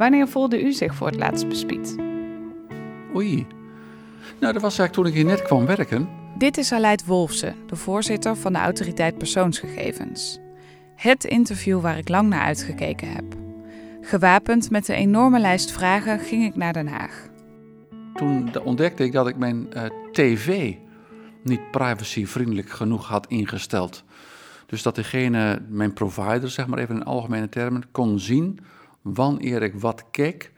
Wanneer voelde u zich voor het laatst bespied? Oei. Nou, dat was eigenlijk toen ik hier net kwam werken. Dit is Aleid Wolfsen, de voorzitter van de Autoriteit Persoonsgegevens. Het interview waar ik lang naar uitgekeken heb. Gewapend met een enorme lijst vragen ging ik naar Den Haag. Toen ontdekte ik dat ik mijn eh, tv niet privacyvriendelijk genoeg had ingesteld. Dus dat degene, mijn provider, zeg maar even in algemene termen, kon zien wanneer ik wat keek.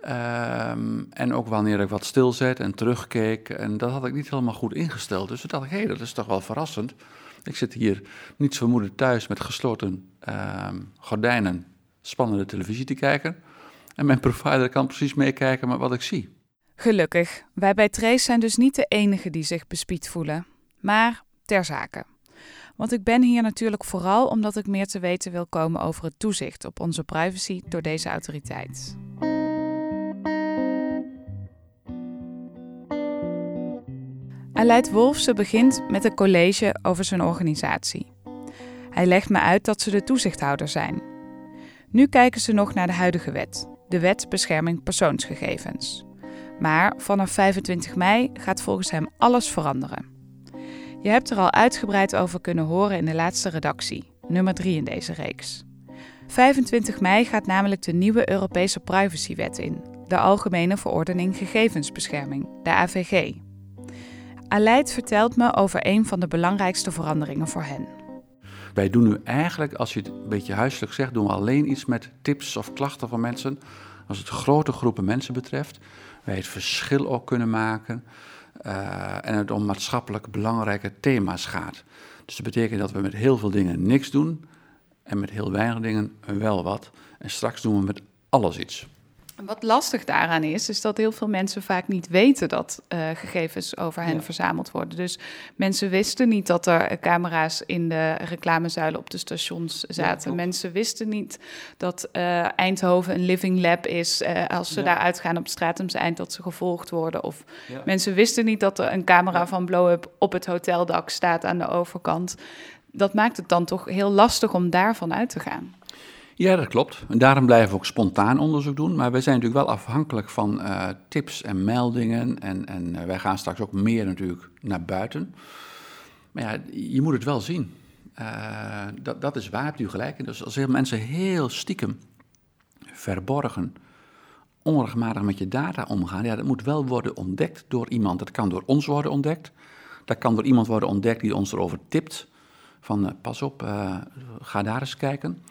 Ehm, en ook wanneer ik wat stilzet en terugkeek. En dat had ik niet helemaal goed ingesteld. Dus toen dacht ik, hé, hey, dat is toch wel verrassend. Ik zit hier niets vermoedend thuis met gesloten ehm, gordijnen spannende televisie te kijken. En mijn provider kan precies meekijken met wat ik zie. Gelukkig, wij bij Trace zijn dus niet de enigen die zich bespied voelen. Maar ter zake. Want ik ben hier natuurlijk vooral omdat ik meer te weten wil komen over het toezicht op onze privacy door deze autoriteit. Aleid Wolfse begint met een college over zijn organisatie. Hij legt me uit dat ze de toezichthouder zijn. Nu kijken ze nog naar de huidige wet, de Wet Bescherming Persoonsgegevens. Maar vanaf 25 mei gaat volgens hem alles veranderen. Je hebt er al uitgebreid over kunnen horen in de laatste redactie, nummer 3 in deze reeks. 25 mei gaat namelijk de nieuwe Europese privacywet in, de Algemene Verordening Gegevensbescherming, de AVG. Aleid vertelt me over een van de belangrijkste veranderingen voor hen. Wij doen nu eigenlijk, als je het een beetje huiselijk zegt, doen we alleen iets met tips of klachten van mensen. Als het grote groepen mensen betreft, wij het verschil ook kunnen maken. Uh, en het om maatschappelijk belangrijke thema's gaat. Dus dat betekent dat we met heel veel dingen niks doen en met heel weinig dingen wel wat. En straks doen we met alles iets. Wat lastig daaraan is, is dat heel veel mensen vaak niet weten dat uh, gegevens over hen verzameld worden. Dus mensen wisten niet dat er camera's in de reclamezuilen op de stations zaten. Ja, mensen wisten niet dat uh, Eindhoven een living lab is. Uh, als ze ja. daar uitgaan op Stratumse Eind, dat ze gevolgd worden. Of mensen wisten niet dat er een camera van blow-up op het hoteldak staat aan de overkant. Dat maakt het dan toch heel lastig om daarvan uit te gaan. Ja, dat klopt. En daarom blijven we ook spontaan onderzoek doen. Maar wij zijn natuurlijk wel afhankelijk van uh, tips en meldingen. En, en uh, wij gaan straks ook meer natuurlijk naar buiten. Maar ja, je moet het wel zien. Uh, dat, dat is waar, hebt u gelijk. Dus als mensen heel stiekem, verborgen, onregelmatig met je data omgaan, ja, dat moet wel worden ontdekt door iemand. Dat kan door ons worden ontdekt. Dat kan door iemand worden ontdekt die ons erover tipt. Van pas op, ga daar eens kijken.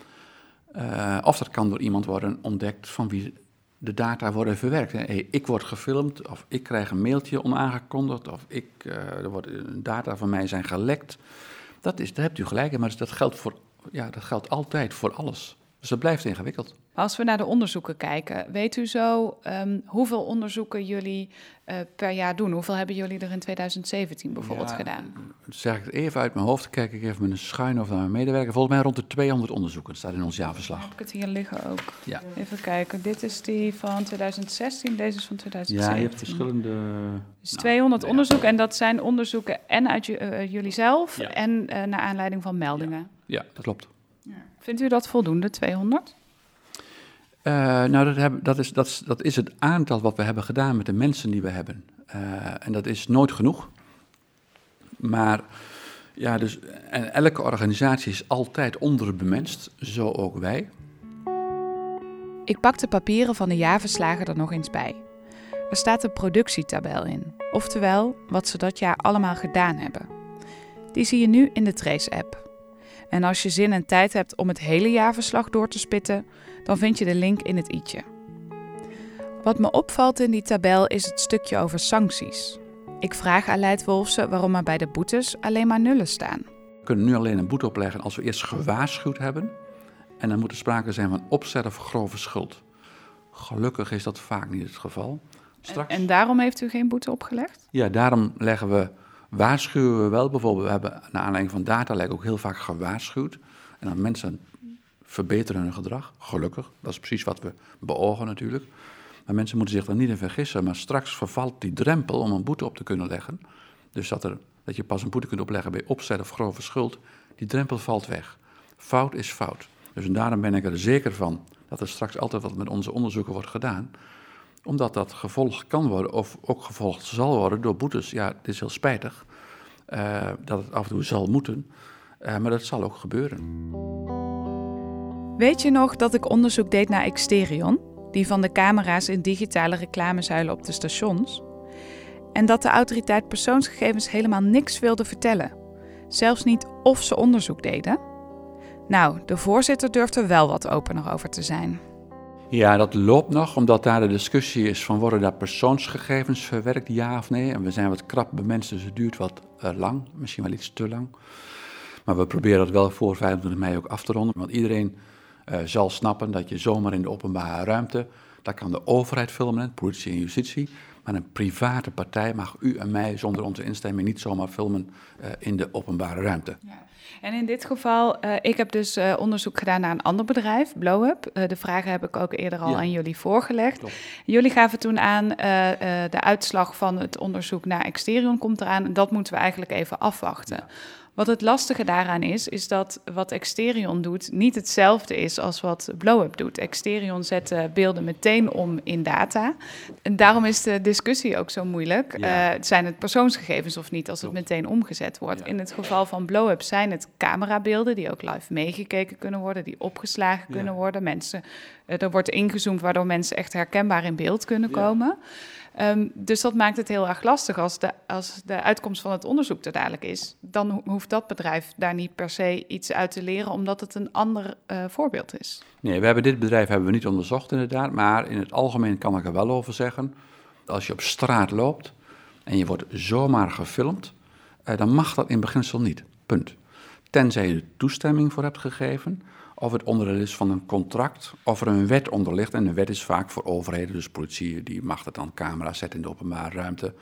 Uh, of dat kan door iemand worden ontdekt van wie de data worden verwerkt. Ik word gefilmd, of ik krijg een mailtje onaangekondigd, of ik, uh, er wordt, data van mij zijn gelekt. Dat is, daar hebt u gelijk in, maar dat geldt, voor, ja, dat geldt altijd voor alles. Dus dat blijft ingewikkeld. Als we naar de onderzoeken kijken, weet u zo um, hoeveel onderzoeken jullie uh, per jaar doen? Hoeveel hebben jullie er in 2017 bijvoorbeeld ja, gedaan? Zeg ik het even uit mijn hoofd, kijk ik even met een schuin of naar mijn medewerker. Volgens mij rond de 200 onderzoeken, dat staat in ons jaarverslag. Heb ik het hier liggen ook? Ja. Even kijken, dit is die van 2016, deze is van 2017. Ja, je hebt verschillende... Dus nou, 200 ja. onderzoeken en dat zijn onderzoeken en uit uh, jullie zelf ja. en uh, naar aanleiding van meldingen. Ja, dat klopt. Vindt u dat voldoende, 200? Uh, nou, dat, dat, is, dat, is, het aantal wat we hebben gedaan met de mensen die we hebben. Uh, en dat is nooit genoeg. Maar ja, dus en elke organisatie is altijd onderbemenst, zo ook wij. Ik pak de papieren van de jaarverslagen er nog eens bij. Er staat een productietabel in, oftewel wat ze dat jaar allemaal gedaan hebben. Die zie je nu in de Trace-app. En als je zin en tijd hebt om het hele jaarverslag door te spitten, dan vind je de link in het i'tje. Wat me opvalt in die tabel is het stukje over sancties. Ik vraag Aleid Wolfse waarom er bij de boetes alleen maar nullen staan. We kunnen nu alleen een boete opleggen als we eerst gewaarschuwd hebben. En dan moet er sprake zijn van opzet of grove schuld. Gelukkig is dat vaak niet het geval. Straks... En, en daarom heeft u geen boete opgelegd? Ja, daarom leggen we, waarschuwen we wel. Bijvoorbeeld, we hebben naar aanleiding van datalek ook heel vaak gewaarschuwd. En dan mensen verbeteren hun gedrag, gelukkig. Dat is precies wat we beogen natuurlijk. Maar mensen moeten zich er niet in vergissen. Maar straks vervalt die drempel om een boete op te kunnen leggen. Dus dat, er, dat je pas een boete kunt opleggen bij opzet of grove schuld. Die drempel valt weg. Fout is fout. Dus daarom ben ik er zeker van dat er straks altijd wat met onze onderzoeken wordt gedaan. Omdat dat gevolgd kan worden, of ook gevolgd zal worden door boetes. Ja, het is heel spijtig uh, dat het af en toe zal moeten, uh, maar dat zal ook gebeuren. Weet je nog dat ik onderzoek deed naar Exterion, die van de camera's in digitale reclamezuilen op de stations? En dat de autoriteit persoonsgegevens helemaal niks wilde vertellen. Zelfs niet of ze onderzoek deden. Nou, de voorzitter durft er wel wat opener over te zijn. Ja, dat loopt nog, omdat daar de discussie is van worden daar persoonsgegevens verwerkt, ja of nee. En we zijn wat krap bij mensen, dus het duurt wat uh, lang, misschien wel iets te lang. Maar we proberen dat wel voor 25 mei ook af te ronden, want iedereen uh, zal snappen dat je zomaar in de openbare ruimte, daar kan de overheid filmen, politie en justitie, maar een private partij mag u en mij zonder onze instemming niet zomaar filmen uh, in de openbare ruimte. Ja. En in dit geval, uh, ik heb dus uh, onderzoek gedaan naar een ander bedrijf, BlowUp. Uh, de vragen heb ik ook eerder al ja. aan jullie voorgelegd. Klopt. Jullie gaven toen aan, de uitslag van het onderzoek naar Exterion komt eraan. En dat moeten we eigenlijk even afwachten. Ja. Wat het lastige daaraan is, is dat wat Exterion doet niet hetzelfde is als wat Blowup doet. Exterion zet beelden meteen om in data. En daarom is de discussie ook zo moeilijk. Ja. Uh, zijn het persoonsgegevens of niet als het meteen omgezet wordt? Ja. In het geval van Blowup zijn het camerabeelden die ook live meegekeken kunnen worden, die opgeslagen ja. kunnen worden. Mensen, uh, er wordt ingezoomd waardoor mensen echt herkenbaar in beeld kunnen komen. Um, dus dat maakt het heel erg lastig als de, als de uitkomst van het onderzoek er dadelijk is. Dan hoeft dat bedrijf daar niet per se iets uit te leren, omdat het een ander uh, voorbeeld is. Nee, we hebben dit bedrijf hebben we niet onderzocht inderdaad, maar in het algemeen kan ik er wel over zeggen. Als je op straat loopt en je wordt zomaar gefilmd, uh, dan mag dat in beginsel niet. Punt. Tenzij je er toestemming voor hebt gegeven of het onderdeel is van een contract, of er een wet onder ligt. En een wet is vaak voor overheden, dus politie die mag het dan camera zetten in de openbare ruimte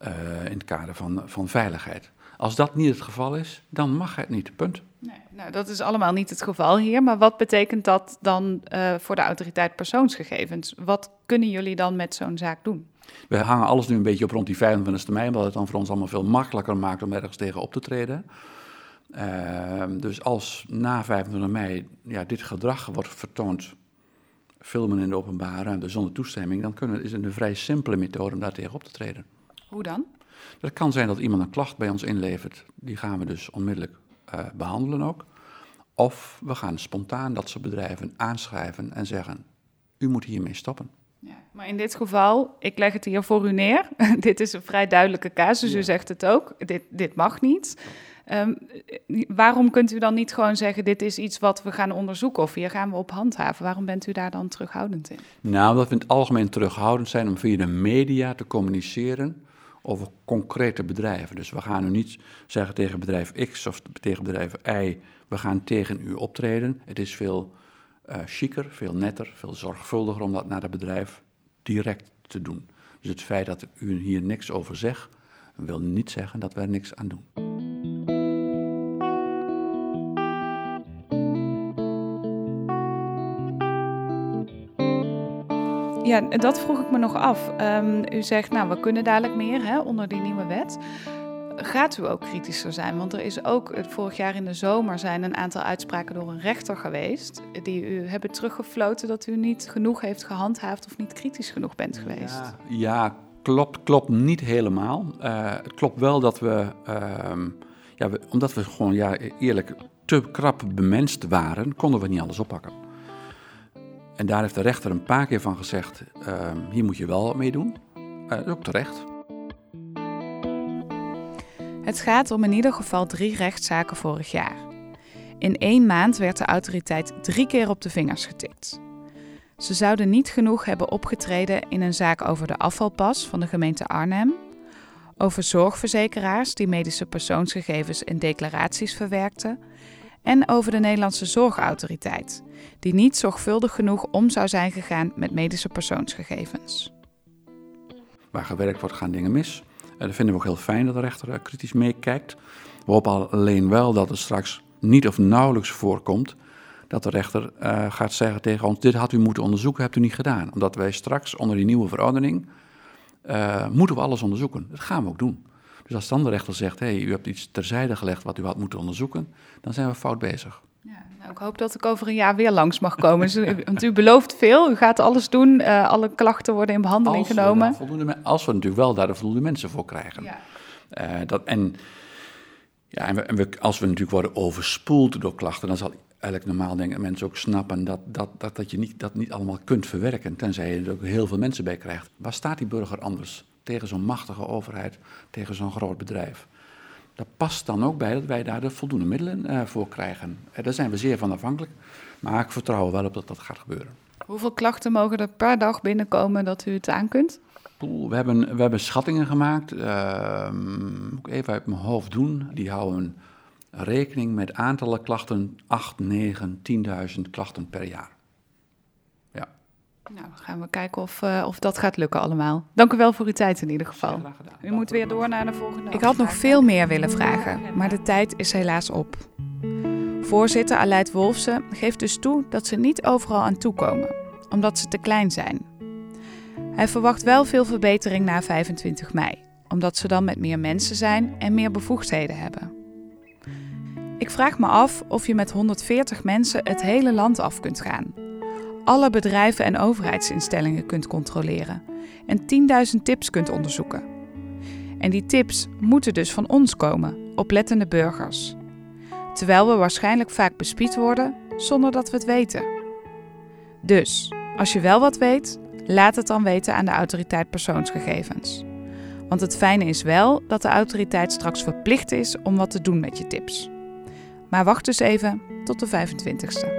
uh, in het kader van, van veiligheid. Als dat niet het geval is, dan mag het niet, punt. Nee, nou, dat is allemaal niet het geval hier. Maar wat betekent dat dan uh, voor de autoriteit persoonsgegevens? Wat kunnen jullie dan met zo'n zaak doen? We hangen alles nu een beetje op rond die 25e mei, omdat het dan voor ons allemaal veel makkelijker maakt om ergens tegen op te treden. Uh, dus als na 25 mei ja, dit gedrag wordt vertoond, filmen in de openbare ruimte zonder toestemming, dan kunnen, is het een vrij simpele methode om daar tegen op te treden. Hoe dan? Het kan zijn dat iemand een klacht bij ons inlevert, die gaan we dus onmiddellijk uh, behandelen ook. Of we gaan spontaan dat soort bedrijven aanschrijven en zeggen, u moet hiermee stoppen. Ja, maar in dit geval, ik leg het hier voor u neer. dit is een vrij duidelijke casus, ja. u zegt het ook. Dit, dit mag niet. Um, waarom kunt u dan niet gewoon zeggen: dit is iets wat we gaan onderzoeken of hier gaan we op handhaven? Waarom bent u daar dan terughoudend in? Nou, omdat we in het algemeen terughoudend zijn om via de media te communiceren over concrete bedrijven. Dus we gaan nu niet zeggen tegen bedrijf X of tegen bedrijf Y: we gaan tegen u optreden. Het is veel uh, chiquer, veel netter, veel zorgvuldiger om dat naar het bedrijf direct te doen. Dus het feit dat u hier niks over zegt, wil niet zeggen dat wij er niks aan doen. Ja, dat vroeg ik me nog af. Um, u zegt, nou, we kunnen dadelijk meer hè, onder die nieuwe wet. Gaat u ook kritischer zijn? Want er is ook vorig jaar in de zomer zijn een aantal uitspraken door een rechter geweest. die u hebben teruggefloten dat u niet genoeg heeft gehandhaafd of niet kritisch genoeg bent geweest. Ja, klopt, klopt niet helemaal. Uh, het klopt wel dat we, uh, ja, omdat we gewoon ja, eerlijk te krap bemenst waren, konden we niet alles oppakken. En daar heeft de rechter een paar keer van gezegd: uh, hier moet je wel mee doen. Uh, ook terecht. Het gaat om in ieder geval drie rechtszaken vorig jaar. In één maand werd de autoriteit drie keer op de vingers getikt. Ze zouden niet genoeg hebben opgetreden in een zaak over de afvalpas van de gemeente Arnhem, over zorgverzekeraars die medische persoonsgegevens en declaraties verwerkten en over de Nederlandse Zorgautoriteit, die niet zorgvuldig genoeg om zou zijn gegaan met medische persoonsgegevens. Waar gewerkt wordt, gaan dingen mis. En dat vinden we ook heel fijn dat de rechter er kritisch meekijkt. We hopen alleen wel dat het straks niet of nauwelijks voorkomt dat de rechter uh, gaat zeggen tegen ons: Dit had u moeten onderzoeken, hebt u niet gedaan. Omdat wij straks onder die nieuwe verordening uh, moeten we alles onderzoeken. Dat gaan we ook doen. Dus als dan de rechter zegt: Hé, hey, u hebt iets terzijde gelegd wat u had moeten onderzoeken, dan zijn we fout bezig. Ja, nou, ik hoop dat ik over een jaar weer langs mag komen. Want u belooft veel, u gaat alles doen, uh, alle klachten worden in behandeling als genomen. We als we natuurlijk wel daar de voldoende mensen voor krijgen. Ja. Uh, dat, en ja, en, we, als we natuurlijk worden overspoeld door klachten, dan zal eigenlijk normaal denken mensen ook snappen dat, dat, dat, dat je niet, dat niet allemaal kunt verwerken, tenzij je er ook heel veel mensen bij krijgt. Waar staat die burger anders tegen zo'n machtige overheid, tegen zo'n groot bedrijf? Dat past dan ook bij dat wij daar de voldoende middelen uh, voor krijgen. Uh, daar zijn we zeer van afhankelijk, maar ik vertrouw wel op dat dat gaat gebeuren. Hoeveel klachten mogen er per dag binnenkomen dat u het aan kunt? We hebben, we hebben schattingen gemaakt, uh, even uit mijn hoofd doen. Die houden rekening met aantallen klachten, 8, 9, 10.000 klachten per jaar. Nou, dan gaan we kijken of, uh, of dat gaat lukken allemaal. Dank u wel voor uw tijd in ieder geval. U moet weer door naar de volgende. Ik had nog veel meer willen vragen, maar de tijd is helaas op. Voorzitter Aleid Wolfsen geeft dus toe dat ze niet overal aan toekomen, omdat ze te klein zijn. Hij verwacht wel veel verbetering na 25 mei, omdat ze dan met meer mensen zijn en meer bevoegdheden hebben. Ik vraag me af of je met 140 mensen het hele land af kunt gaan. Alle bedrijven en overheidsinstellingen kunt controleren en 10.000 tips kunt onderzoeken. En die tips moeten dus van ons komen, oplettende burgers. Terwijl we waarschijnlijk vaak bespied worden zonder dat we het weten. Dus, als je wel wat weet, laat het dan weten aan de autoriteit persoonsgegevens. Want het fijne is wel dat de autoriteit straks verplicht is om wat te doen met je tips. Maar wacht dus even tot de 25ste.